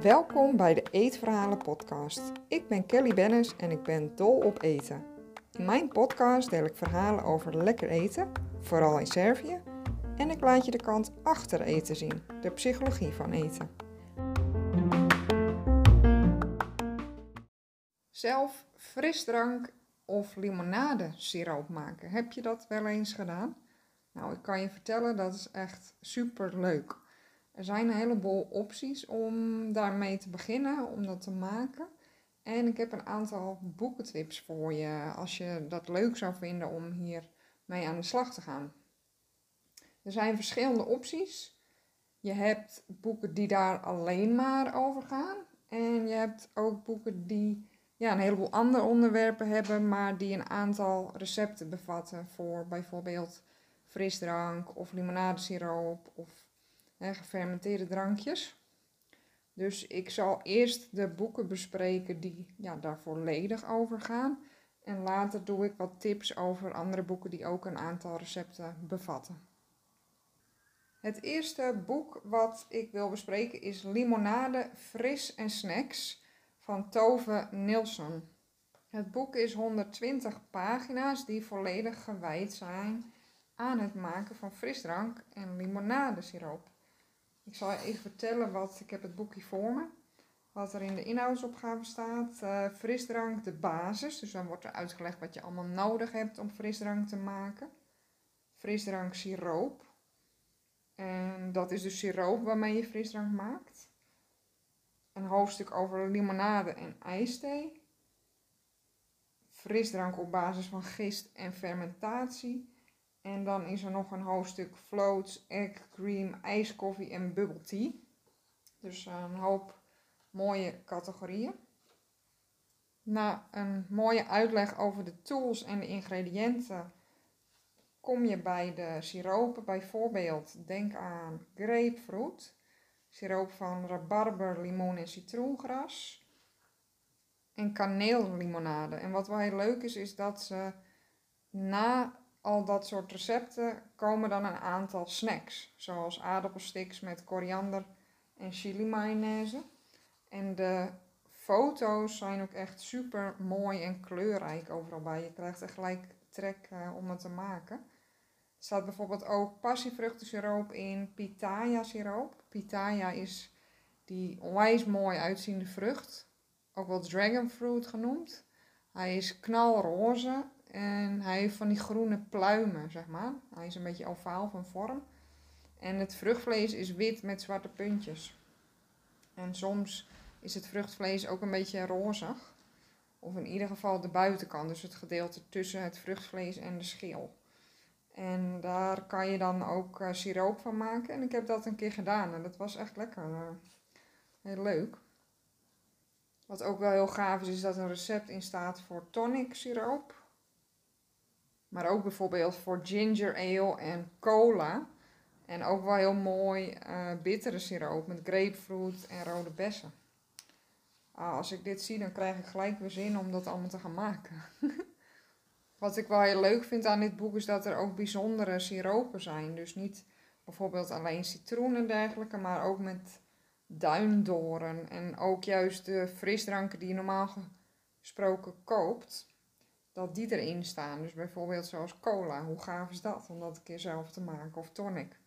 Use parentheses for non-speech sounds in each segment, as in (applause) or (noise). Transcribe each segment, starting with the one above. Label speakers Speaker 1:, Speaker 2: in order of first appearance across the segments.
Speaker 1: Welkom bij de Eetverhalen podcast. Ik ben Kelly Bennis en ik ben dol op eten. In mijn podcast deel ik verhalen over lekker eten, vooral in Servië, en ik laat je de kant achter eten zien, de psychologie van eten. Zelf frisdrank of limonade siroop maken. Heb je dat wel eens gedaan? Nou, ik kan je vertellen, dat is echt super leuk. Er zijn een heleboel opties om daarmee te beginnen, om dat te maken. En ik heb een aantal boekentips voor je als je dat leuk zou vinden om hier mee aan de slag te gaan. Er zijn verschillende opties. Je hebt boeken die daar alleen maar over gaan. En je hebt ook boeken die ja, een heleboel andere onderwerpen hebben, maar die een aantal recepten bevatten voor bijvoorbeeld frisdrank of limonadesiroop of hè, gefermenteerde drankjes. Dus ik zal eerst de boeken bespreken die ja, daar volledig over gaan. En later doe ik wat tips over andere boeken die ook een aantal recepten bevatten. Het eerste boek wat ik wil bespreken is Limonade, Fris en Snacks van Tove Nilsson. Het boek is 120 pagina's die volledig gewijd zijn aan het maken van frisdrank en limonadesiroop. Ik zal even vertellen wat, ik heb het boekje voor me, wat er in de inhoudsopgave staat. Uh, frisdrank, de basis, dus dan wordt er uitgelegd wat je allemaal nodig hebt om frisdrank te maken. Frisdrank siroop, en dat is dus siroop waarmee je frisdrank maakt. Een hoofdstuk over limonade en ijsthee. Frisdrank op basis van gist en fermentatie. En dan is er nog een hoofdstuk floats, egg cream, ijskoffie en bubble tea. Dus een hoop mooie categorieën. Na een mooie uitleg over de tools en de ingrediënten kom je bij de siropen. Bijvoorbeeld denk aan grapefruit, siroop van rabarber, limoen en citroengras en kaneellimonade. En wat wel heel leuk is, is dat ze na al dat soort recepten komen dan een aantal snacks. Zoals aardappelsticks met koriander en chili mayonaise. En de foto's zijn ook echt super mooi en kleurrijk overal bij. Je krijgt er gelijk trek uh, om het te maken. Er staat bijvoorbeeld ook passievruchtensiroop in, pitaya siroop. Pitaya is die onwijs mooi uitziende vrucht, ook wel dragon fruit genoemd. Hij is knalroze en hij heeft van die groene pluimen, zeg maar. Hij is een beetje ovaal van vorm. En het vruchtvlees is wit met zwarte puntjes. En soms is het vruchtvlees ook een beetje rozig. Of in ieder geval de buitenkant, dus het gedeelte tussen het vruchtvlees en de schil. En daar kan je dan ook uh, siroop van maken. En ik heb dat een keer gedaan en dat was echt lekker. Uh, heel leuk. Wat ook wel heel gaaf is, is dat een recept in staat voor tonic siroop. Maar ook bijvoorbeeld voor ginger ale en cola. En ook wel heel mooi uh, bittere siroop met grapefruit en rode bessen. Ah, als ik dit zie, dan krijg ik gelijk weer zin om dat allemaal te gaan maken. (laughs) Wat ik wel heel leuk vind aan dit boek is dat er ook bijzondere siropen zijn. Dus niet bijvoorbeeld alleen citroen en dergelijke, maar ook met duindoren. En ook juist de frisdranken die je normaal gesproken koopt, dat die erin staan. Dus bijvoorbeeld zoals cola. Hoe gaaf is dat om dat een keer zelf te maken? Of tonic.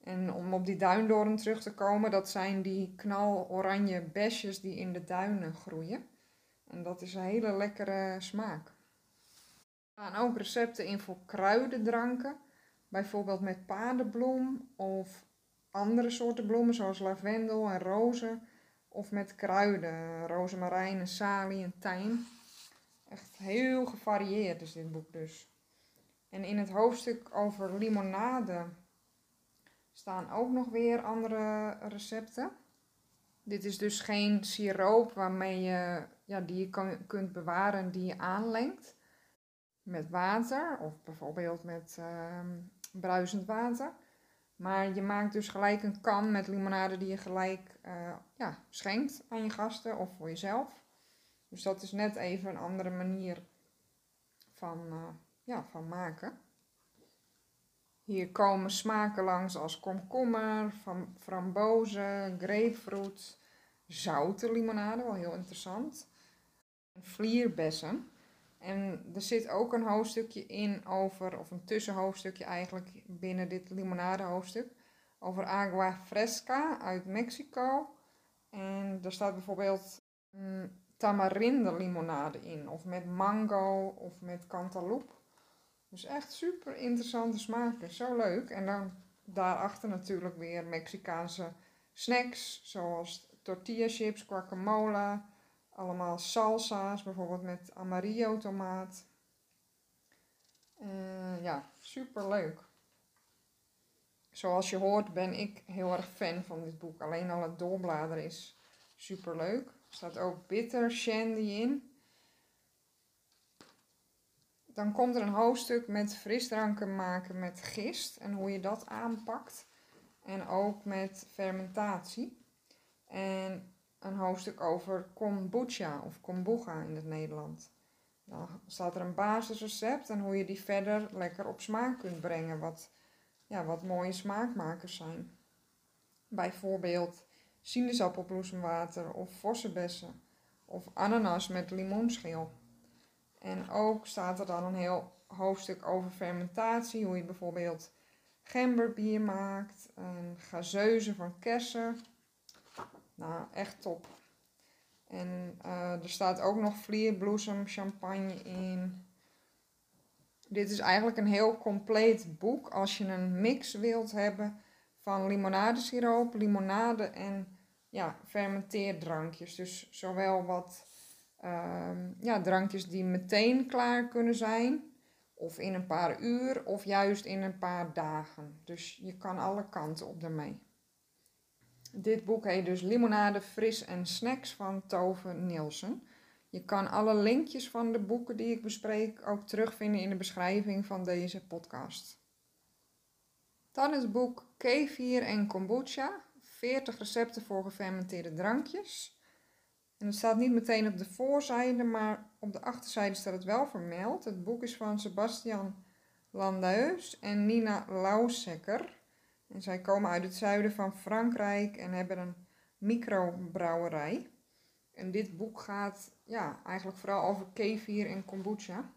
Speaker 1: En om op die duindoren terug te komen, dat zijn die knaloranje besjes die in de duinen groeien. En dat is een hele lekkere smaak staan ook recepten in voor kruidendranken. Bijvoorbeeld met paardenbloem of andere soorten bloemen zoals lavendel en rozen. Of met kruiden, rozemarijn en salie en tijm. Echt heel gevarieerd is dit boek dus. En in het hoofdstuk over limonade staan ook nog weer andere recepten. Dit is dus geen siroop waarmee je, ja, die je kan, kunt bewaren die je aanlengt met water of bijvoorbeeld met uh, bruisend water. Maar je maakt dus gelijk een kan met limonade die je gelijk uh, ja, schenkt aan je gasten of voor jezelf. Dus dat is net even een andere manier van, uh, ja, van maken. Hier komen smaken langs als komkommer, van frambozen, grapefruit, zoute limonade, wel heel interessant. Vlierbessen. En er zit ook een hoofdstukje in over, of een tussenhoofdstukje eigenlijk binnen dit limonade hoofdstuk, over agua fresca uit Mexico. En daar staat bijvoorbeeld mm, tamarinde limonade in, of met mango of met cantaloupe. Dus echt super interessante smaken, zo leuk. En dan daarachter natuurlijk weer Mexicaanse snacks, zoals tortilla chips, guacamole, allemaal salsa's, bijvoorbeeld met amarillo tomaat. Uh, ja, super leuk. Zoals je hoort ben ik heel erg fan van dit boek. Alleen al het doorbladeren is super leuk. Er staat ook bitter shandy in. Dan komt er een hoofdstuk met frisdranken maken met gist en hoe je dat aanpakt. En ook met fermentatie. En een hoofdstuk over kombucha of kombucha in het Nederland. Dan staat er een basisrecept en hoe je die verder lekker op smaak kunt brengen. Wat, ja, wat mooie smaakmakers zijn. Bijvoorbeeld sinaasappelbloesemwater of vossenbessen of ananas met limoenschil. En ook staat er dan een heel hoofdstuk over fermentatie, hoe je bijvoorbeeld gemberbier maakt, en gazeuze van kersen. Nou, echt top. En uh, er staat ook nog vlierbloesem champagne in. Dit is eigenlijk een heel compleet boek als je een mix wilt hebben van limonadesiroop, limonade en ja, fermenteerdrankjes. Dus zowel wat uh, ja, drankjes die meteen klaar kunnen zijn, of in een paar uur, of juist in een paar dagen. Dus je kan alle kanten op ermee. Dit boek heet dus Limonade, Fris en Snacks van Tove Nielsen. Je kan alle linkjes van de boeken die ik bespreek ook terugvinden in de beschrijving van deze podcast. Dan het boek Kefir en Kombucha, 40 recepten voor gefermenteerde drankjes. En het staat niet meteen op de voorzijde, maar op de achterzijde staat het wel vermeld. Het boek is van Sebastian Landeus en Nina Lausecker. En zij komen uit het zuiden van Frankrijk en hebben een microbrouwerij. En dit boek gaat ja, eigenlijk vooral over kefir en kombucha.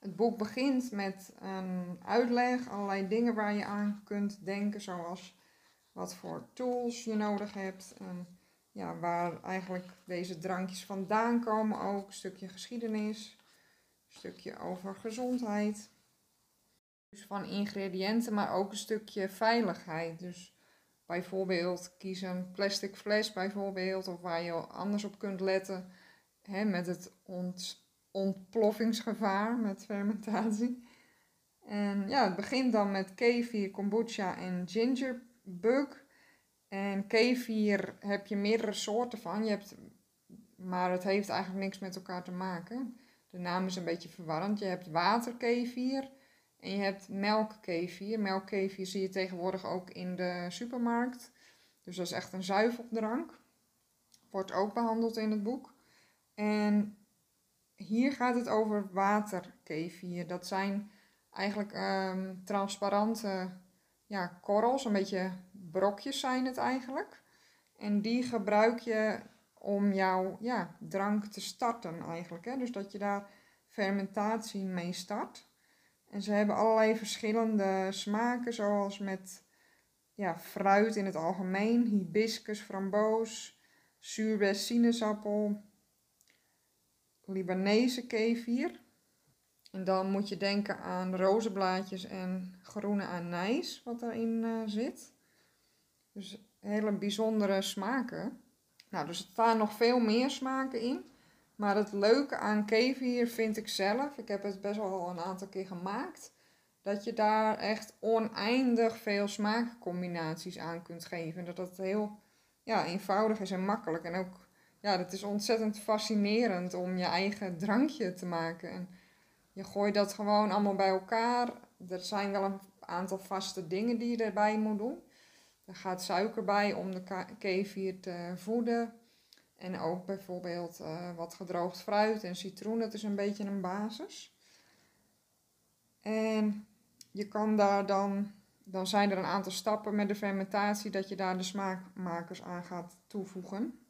Speaker 1: Het boek begint met een uitleg, allerlei dingen waar je aan kunt denken, zoals wat voor tools je nodig hebt en ja, waar eigenlijk deze drankjes vandaan komen ook. Een stukje geschiedenis, een stukje over gezondheid. Dus van ingrediënten, maar ook een stukje veiligheid. Dus bijvoorbeeld kies een plastic fles bijvoorbeeld, of waar je anders op kunt letten hè, met het ont, ontploffingsgevaar met fermentatie. En ja, het begint dan met kefir, kombucha en gingerbug. En kefir heb je meerdere soorten van. Je hebt, maar het heeft eigenlijk niks met elkaar te maken. De naam is een beetje verwarrend. Je hebt waterkefir en je hebt melkkefir. Melkkefir zie je tegenwoordig ook in de supermarkt. Dus dat is echt een zuiveldrank. Wordt ook behandeld in het boek. En hier gaat het over waterkefir. Dat zijn eigenlijk um, transparante ja, korrels, een beetje brokjes zijn het eigenlijk. En die gebruik je om jouw ja, drank te starten eigenlijk. Hè? Dus dat je daar fermentatie mee start. En ze hebben allerlei verschillende smaken, zoals met ja, fruit in het algemeen, hibiscus, framboos, zuurbes, sinaasappel, Libanese kefir. En dan moet je denken aan rozenblaadjes en groene anijs, wat daarin uh, zit. Dus hele bijzondere smaken. Nou, dus er staan nog veel meer smaken in. Maar het leuke aan kefir vind ik zelf, ik heb het best wel een aantal keer gemaakt, dat je daar echt oneindig veel smaakcombinaties aan kunt geven. Dat het heel ja, eenvoudig is en makkelijk. En ook, ja, het is ontzettend fascinerend om je eigen drankje te maken. En je gooit dat gewoon allemaal bij elkaar. Er zijn wel een aantal vaste dingen die je erbij moet doen. Er gaat suiker bij om de kefir te voeden. En ook bijvoorbeeld uh, wat gedroogd fruit en citroen, dat is een beetje een basis. En je kan daar dan, dan zijn er een aantal stappen met de fermentatie dat je daar de smaakmakers aan gaat toevoegen.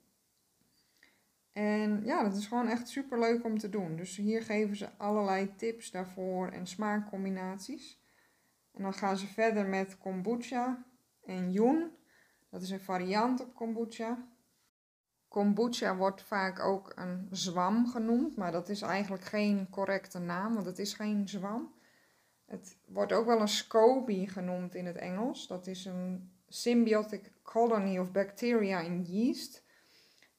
Speaker 1: En ja, dat is gewoon echt super leuk om te doen. Dus hier geven ze allerlei tips daarvoor en smaakcombinaties. En dan gaan ze verder met kombucha en yoon. Dat is een variant op kombucha. Kombucha wordt vaak ook een zwam genoemd, maar dat is eigenlijk geen correcte naam, want het is geen zwam. Het wordt ook wel een SCOBY genoemd in het Engels. Dat is een symbiotic colony of bacteria in yeast.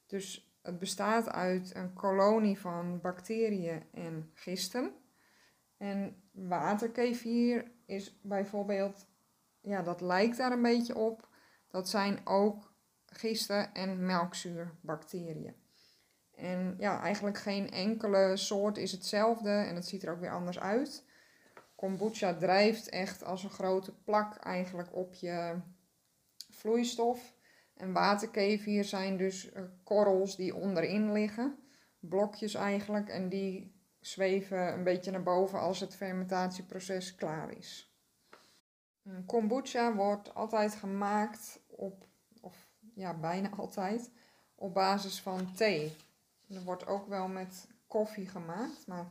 Speaker 1: Dus het bestaat uit een kolonie van bacteriën en gisten. En waterkefir is bijvoorbeeld, ja, dat lijkt daar een beetje op. Dat zijn ook gisten en melkzuurbacteriën. En ja, eigenlijk geen enkele soort is hetzelfde en het ziet er ook weer anders uit. Kombucha drijft echt als een grote plak eigenlijk op je vloeistof. En waterkefir zijn dus eh, korrels die onderin liggen, blokjes eigenlijk, en die zweven een beetje naar boven als het fermentatieproces klaar is. Kombucha wordt altijd gemaakt op, of ja, bijna (laughs) altijd, op basis van thee. Er wordt ook wel met koffie gemaakt, maar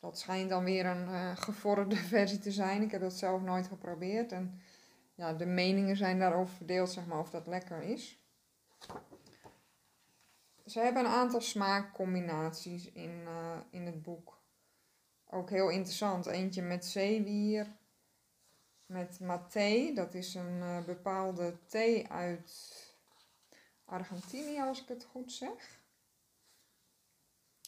Speaker 1: dat schijnt dan weer een uh, (laughs) gevorderde versie te zijn. Ik heb dat zelf nooit geprobeerd en ja, de meningen zijn daarover verdeeld, zeg maar, of dat lekker is. Ze hebben een aantal smaakcombinaties in, uh, in het boek. Ook heel interessant. Eentje met zeewier, met maté. Dat is een uh, bepaalde thee uit Argentinië, als ik het goed zeg.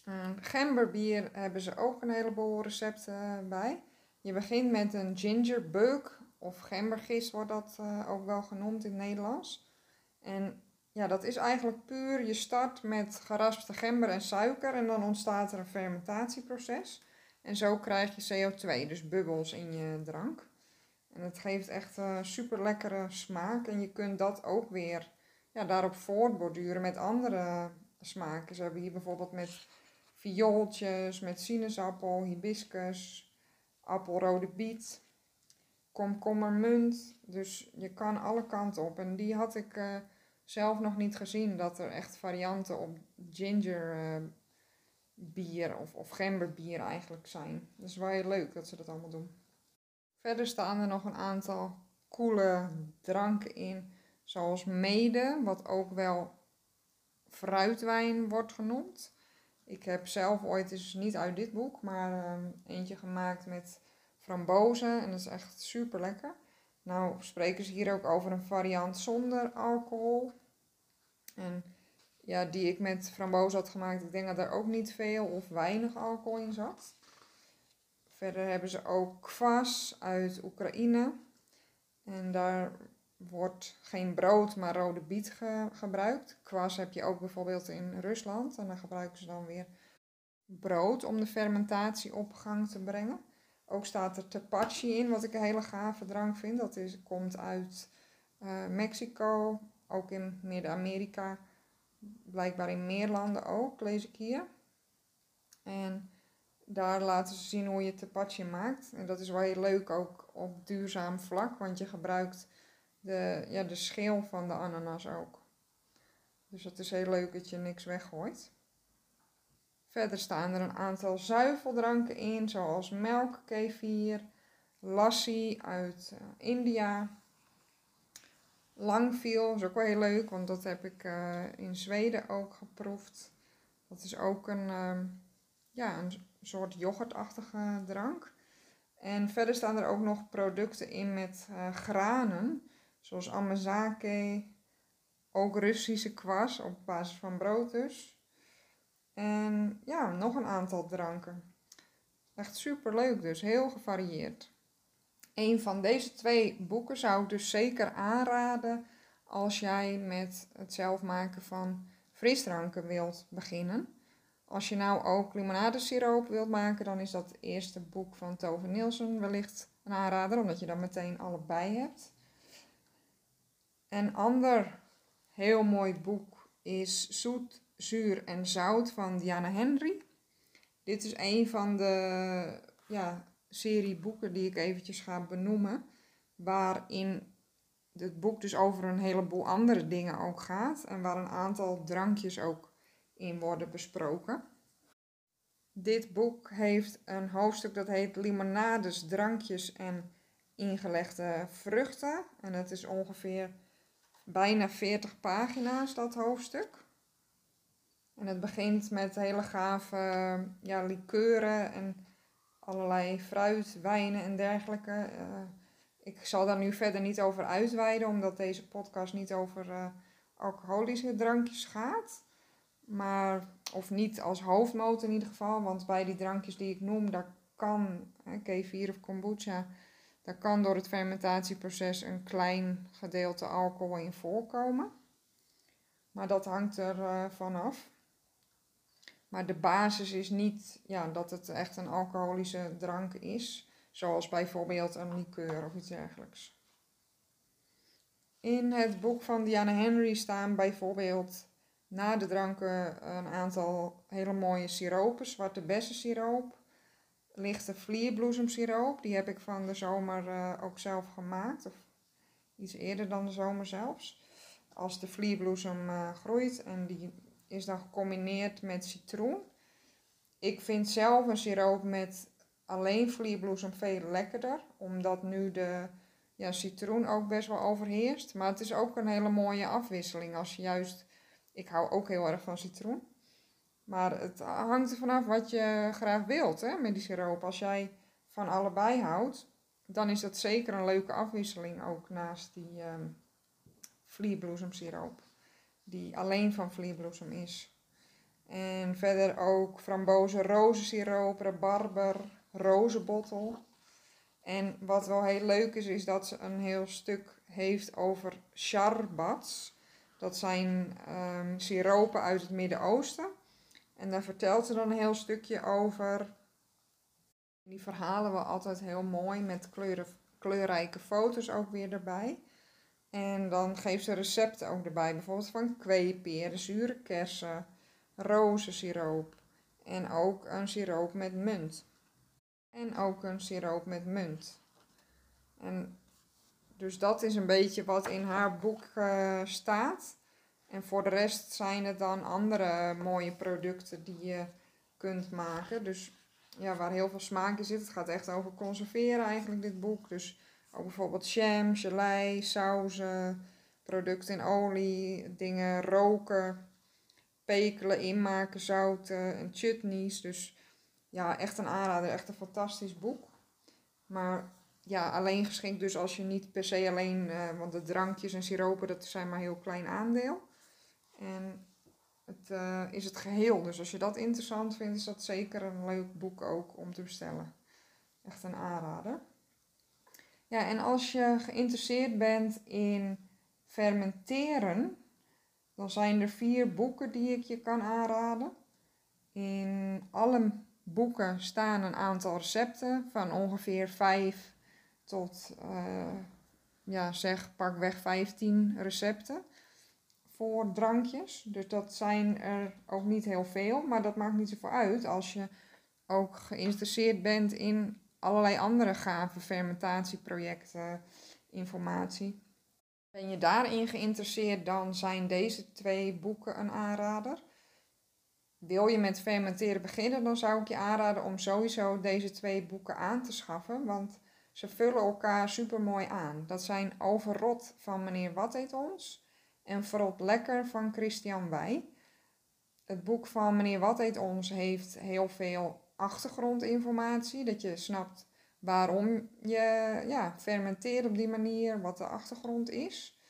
Speaker 1: Uh, gemberbier hebben ze ook een heleboel recepten bij. Je begint met een gingerbeuk of gembergist wordt dat uh, ook wel genoemd in het Nederlands. En ja, dat is eigenlijk puur, je start met geraspte gember en suiker en dan ontstaat er een fermentatieproces. En zo krijg je CO2, dus bubbels in je drank. En het geeft echt uh, super lekkere smaak en je kunt dat ook weer ja, daarop voortborduren met andere smaken. Ze hebben hier bijvoorbeeld met viooltjes, met sinaasappel, hibiscus, appelrode biet komkommermunt. Dus je kan alle kanten op. En die had ik uh, zelf nog niet gezien, dat er echt varianten op ginger uh, bier of, of gemberbier eigenlijk zijn. Dus wel heel leuk dat ze dat allemaal doen. Verder staan er nog een aantal coole dranken in, zoals mede, wat ook wel fruitwijn wordt genoemd. Ik heb zelf ooit eens niet uit dit boek, maar uh, eentje gemaakt met frambozen en dat is echt super lekker. Nou spreken ze hier ook over een variant zonder alcohol. En ja, die ik met frambozen had gemaakt, ik denk dat er ook niet veel of weinig alcohol in zat. Verder hebben ze ook kwas uit Oekraïne. En daar wordt geen brood, maar rode biet gebruikt. Kwas heb je ook bijvoorbeeld in Rusland. En dan gebruiken ze dan weer brood om de fermentatie op gang te brengen. Ook staat er tepache in, wat ik een hele gave drank vind. Dat is, komt uit uh, Mexico, ook in Midden-Amerika, blijkbaar in meer landen ook, lees ik hier. En daar laten ze zien hoe je tepache maakt. En dat is wel heel leuk ook op duurzaam vlak, want je gebruikt de, ja, de schil van de ananas ook. Dus dat is heel leuk dat je niks weggooit. Verder staan er een aantal zuiveldranken in, zoals melk, kefir, lassi uit uh, India. Langviel is ook wel heel leuk, want dat heb ik uh, in Zweden ook geproefd. Dat is ook een, uh, ja, een soort yoghurtachtige drank. En verder staan er ook nog producten in met uh, granen, zoals amazake, ook Russische kwas op basis van brood dus. En ja, nog een aantal dranken. Echt super leuk dus, heel gevarieerd. Een van deze twee boeken zou ik dus zeker aanraden als jij met het zelf maken van frisdranken wilt beginnen. Als je nou ook limonadesiroop wilt maken, dan is dat het eerste boek van Tove Nielsen wellicht een aanrader, omdat je dan meteen allebei hebt. Een ander heel mooi boek is Zoet Zuur en Zout van Diana Henry. Dit is een van de ja, serie boeken die ik eventjes ga benoemen. Waarin het boek dus over een heleboel andere dingen ook gaat. En waar een aantal drankjes ook in worden besproken. Dit boek heeft een hoofdstuk dat heet Limonades, drankjes en ingelegde vruchten. En het is ongeveer bijna 40 pagina's, dat hoofdstuk. En het begint met hele gave ja, likeuren en allerlei fruit, wijnen en dergelijke. Uh, ik zal daar nu verder niet over uitweiden, omdat deze podcast niet over uh, alcoholische drankjes gaat. Maar, of niet als hoofdmoot in ieder geval, want bij die drankjes die ik noem, daar kan, K4 of kombucha, daar kan door het fermentatieproces een klein gedeelte alcohol in voorkomen. Maar dat hangt er uh, vanaf. Maar de basis is niet ja, dat het echt een alcoholische drank is, zoals bijvoorbeeld een liqueur of iets dergelijks. In het boek van Diana Henry staan bijvoorbeeld na de dranken een aantal hele mooie siropen. Zwarte bessensiroop, lichte vlierbloesemsiroop. Die heb ik van de zomer uh, ook zelf gemaakt. Of iets eerder dan de zomer zelfs. Als de vlierbloesem uh, groeit en die is dan gecombineerd met citroen. Ik vind zelf een siroop met alleen vlierbloesem veel lekkerder. Omdat nu de ja, citroen ook best wel overheerst. Maar het is ook een hele mooie afwisseling als je juist ik hou ook heel erg van citroen. Maar het hangt er vanaf wat je graag wilt hè, met die siroop. Als jij van allebei houdt, dan is dat zeker een leuke afwisseling ook naast die um, vlierbloesemsiroop. Die alleen van vlierbloesem is. En verder ook frambozen, rozensiroop, rabarber, rozenbottel. En wat wel heel leuk is, is dat ze een heel stuk heeft over charbats. Dat zijn um, siropen uit het Midden-Oosten. En daar vertelt ze dan een heel stukje over. Die verhalen we altijd heel mooi met kleurrijke foto's ook weer erbij. En dan geeft ze recepten ook erbij. Bijvoorbeeld van kweeperen, zure kersen, rozensiroop. En ook een siroop met munt. En ook een siroop met munt. En dus dat is een beetje wat in haar boek uh, staat. En voor de rest zijn het dan andere mooie producten die je kunt maken. Dus ja, waar heel veel smaak in zit. Het gaat echt over conserveren eigenlijk, dit boek. Dus ook bijvoorbeeld jam, gelei, sauzen, producten in olie, dingen roken, pekelen, inmaken, zouten en chutneys. Dus ja, echt een aanrader. Echt een fantastisch boek. Maar ja, alleen geschikt dus als je niet per se alleen, uh, want de drankjes en siropen, dat zijn maar een heel klein aandeel. En het uh, is het geheel. Dus als je dat interessant vindt, is dat zeker een leuk boek ook om te bestellen. Echt een aanrader. Ja, en als je geïnteresseerd bent in fermenteren, dan zijn er vier boeken die ik je kan aanraden. In alle boeken staan een aantal recepten van ongeveer 5 tot, uh, ja, zeg pakweg 15 recepten voor drankjes. Dus dat zijn er ook niet heel veel, maar dat maakt niet zoveel uit als je ook geïnteresseerd bent in allerlei andere gave fermentatieprojecten, informatie. Ben je daarin geïnteresseerd, dan zijn deze twee boeken een aanrader. Wil je met fermenteren beginnen, dan zou ik je aanraden om sowieso deze twee boeken aan te schaffen, want ze vullen elkaar super mooi aan. Dat zijn Overrot van meneer Wat eet ons en Verrot Lekker van Christian Wij. Het boek van meneer Wat eet ons heeft heel veel achtergrondinformatie, dat je snapt waarom je ja, fermenteert op die manier, wat de achtergrond is.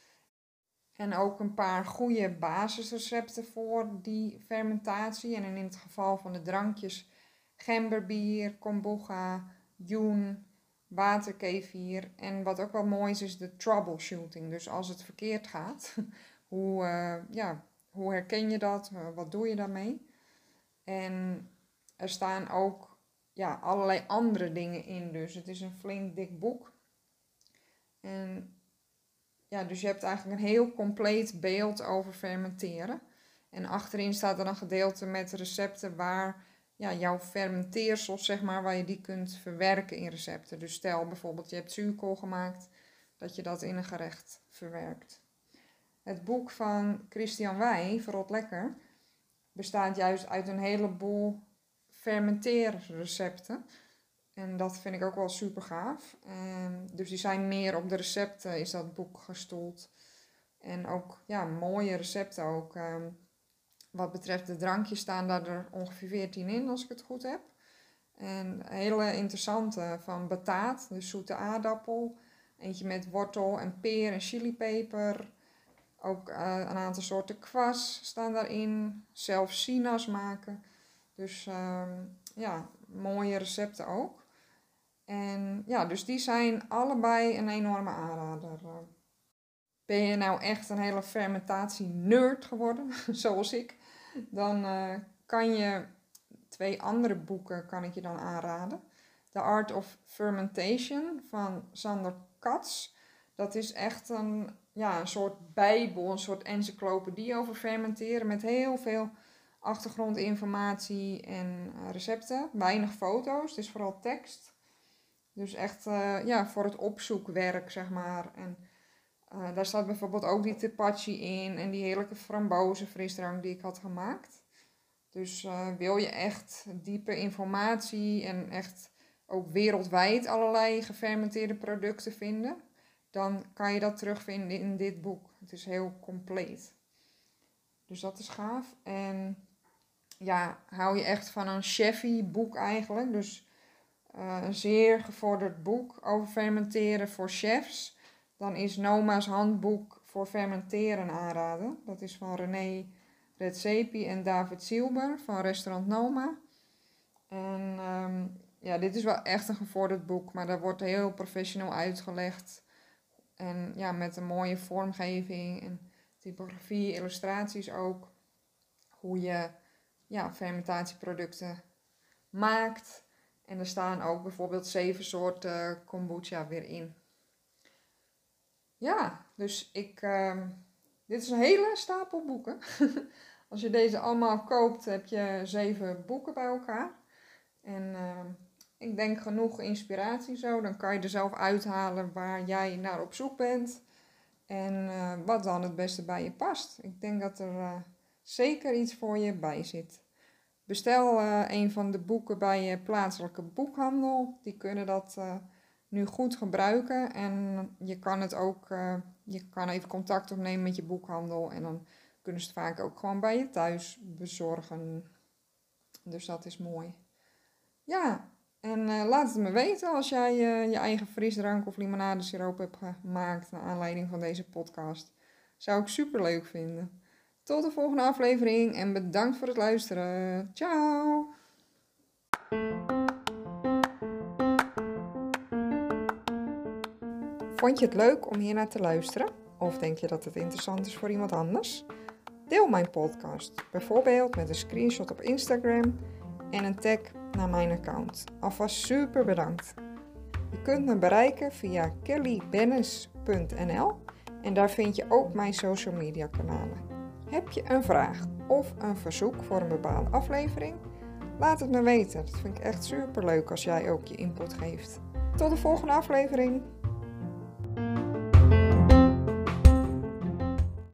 Speaker 1: En ook een paar goede basisrecepten voor die fermentatie. En in het geval van de drankjes gemberbier, kombucha, joen, waterkevier. En wat ook wel mooi is, is de troubleshooting. Dus als het verkeerd gaat, (laughs) hoe, uh, ja, hoe herken je dat? Wat doe je daarmee? En er staan ook ja, allerlei andere dingen in. Dus het is een flink dik boek. En ja, dus je hebt eigenlijk een heel compleet beeld over fermenteren. En achterin staat er een gedeelte met recepten waar ja, jouw fermenteersels, zeg maar, waar je die kunt verwerken in recepten. Dus stel bijvoorbeeld je hebt zuurkool gemaakt, dat je dat in een gerecht verwerkt. Het boek van Christian Wij, Verrot Lekker, bestaat juist uit een heleboel fermenteerrecepten. En dat vind ik ook wel super gaaf. dus die zijn meer op de recepten, is dat boek gestoeld. En ook ja, mooie recepten ook. Ehm, wat betreft de drankjes staan daar er ongeveer 14 in, als ik het goed heb. En hele interessante van bataat, dus zoete aardappel. Eentje met wortel en peer en chilipeper. Ook uh, een aantal soorten kwas staan daarin. Zelf sinaas maken. Dus ehm, ja, mooie recepten ook. En ja, dus die zijn allebei een enorme aanrader. Ben je nou echt een hele fermentatie-nerd geworden, (laughs) zoals ik, dan uh, kan je twee andere boeken kan ik je dan aanraden. The Art of Fermentation van Sander Katz. Dat is echt een, ja, een soort bijbel, een soort encyclopedie over fermenteren met heel veel achtergrondinformatie en eh, recepten. Weinig foto's, is vooral tekst. Dus echt uh, ja, voor het opzoekwerk, zeg maar. En uh, daar staat bijvoorbeeld ook die tepachi in en die heerlijke frambozen frisdrank die ik had gemaakt. Dus wil je echt diepe informatie en echt ook wereldwijd allerlei gefermenteerde producten vinden, dan kan je dat terugvinden in dit boek. Het is heel compleet. Dus dat is gaaf. En ja, hou je echt van een chefy boek eigenlijk. Dus uh, een zeer gevorderd boek over fermenteren voor chefs. Dan is Noma's handboek voor fermenteren aanraden. Dat is van René Redzepi en David Silber van restaurant Noma. En ehm, ja, dit is wel echt een gevorderd boek, maar daar wordt heel professioneel uitgelegd. En ja, met een mooie vormgeving en typografie, illustraties ook. Hoe je ja, fermentatieproducten maakt. En er staan ook bijvoorbeeld zeven soorten kombucha weer in. Ja, dus ik. Uh, dit is een hele stapel boeken. (laughs) Als je deze allemaal koopt, heb je zeven boeken bij elkaar. En uh, ik denk genoeg inspiratie zo. Dan kan je er zelf uithalen waar jij naar op zoek bent. En uh, wat dan het beste bij je past. Ik denk dat er uh, zeker iets voor je bij zit. Bestel een van de boeken bij je plaatselijke boekhandel. Die kunnen dat nu goed gebruiken. En je kan het ook, uh, je kan even contact opnemen met je boekhandel. En dan kunnen ze het vaak ook gewoon bij je thuis bezorgen. Dus dat is mooi. Ja, en laat het me weten als jij je eigen frisdrank of limonadesiroop hebt gemaakt naar aanleiding van deze podcast. Zou ik super leuk vinden. Tot de volgende aflevering en bedankt voor het luisteren. Ciao! Vond je het leuk om hier naar te luisteren? Of denk je dat het interessant is voor iemand anders? Deel mijn podcast, bijvoorbeeld met een screenshot op Instagram en een tag naar mijn account. Alvast super bedankt. Je kunt me bereiken via kellybennis.nl en daar vind je ook mijn social media kanalen. Heb je een vraag of een verzoek voor een bepaalde aflevering? Laat het me weten. Dat vind ik echt super leuk als jij ook je input geeft. Tot de volgende aflevering.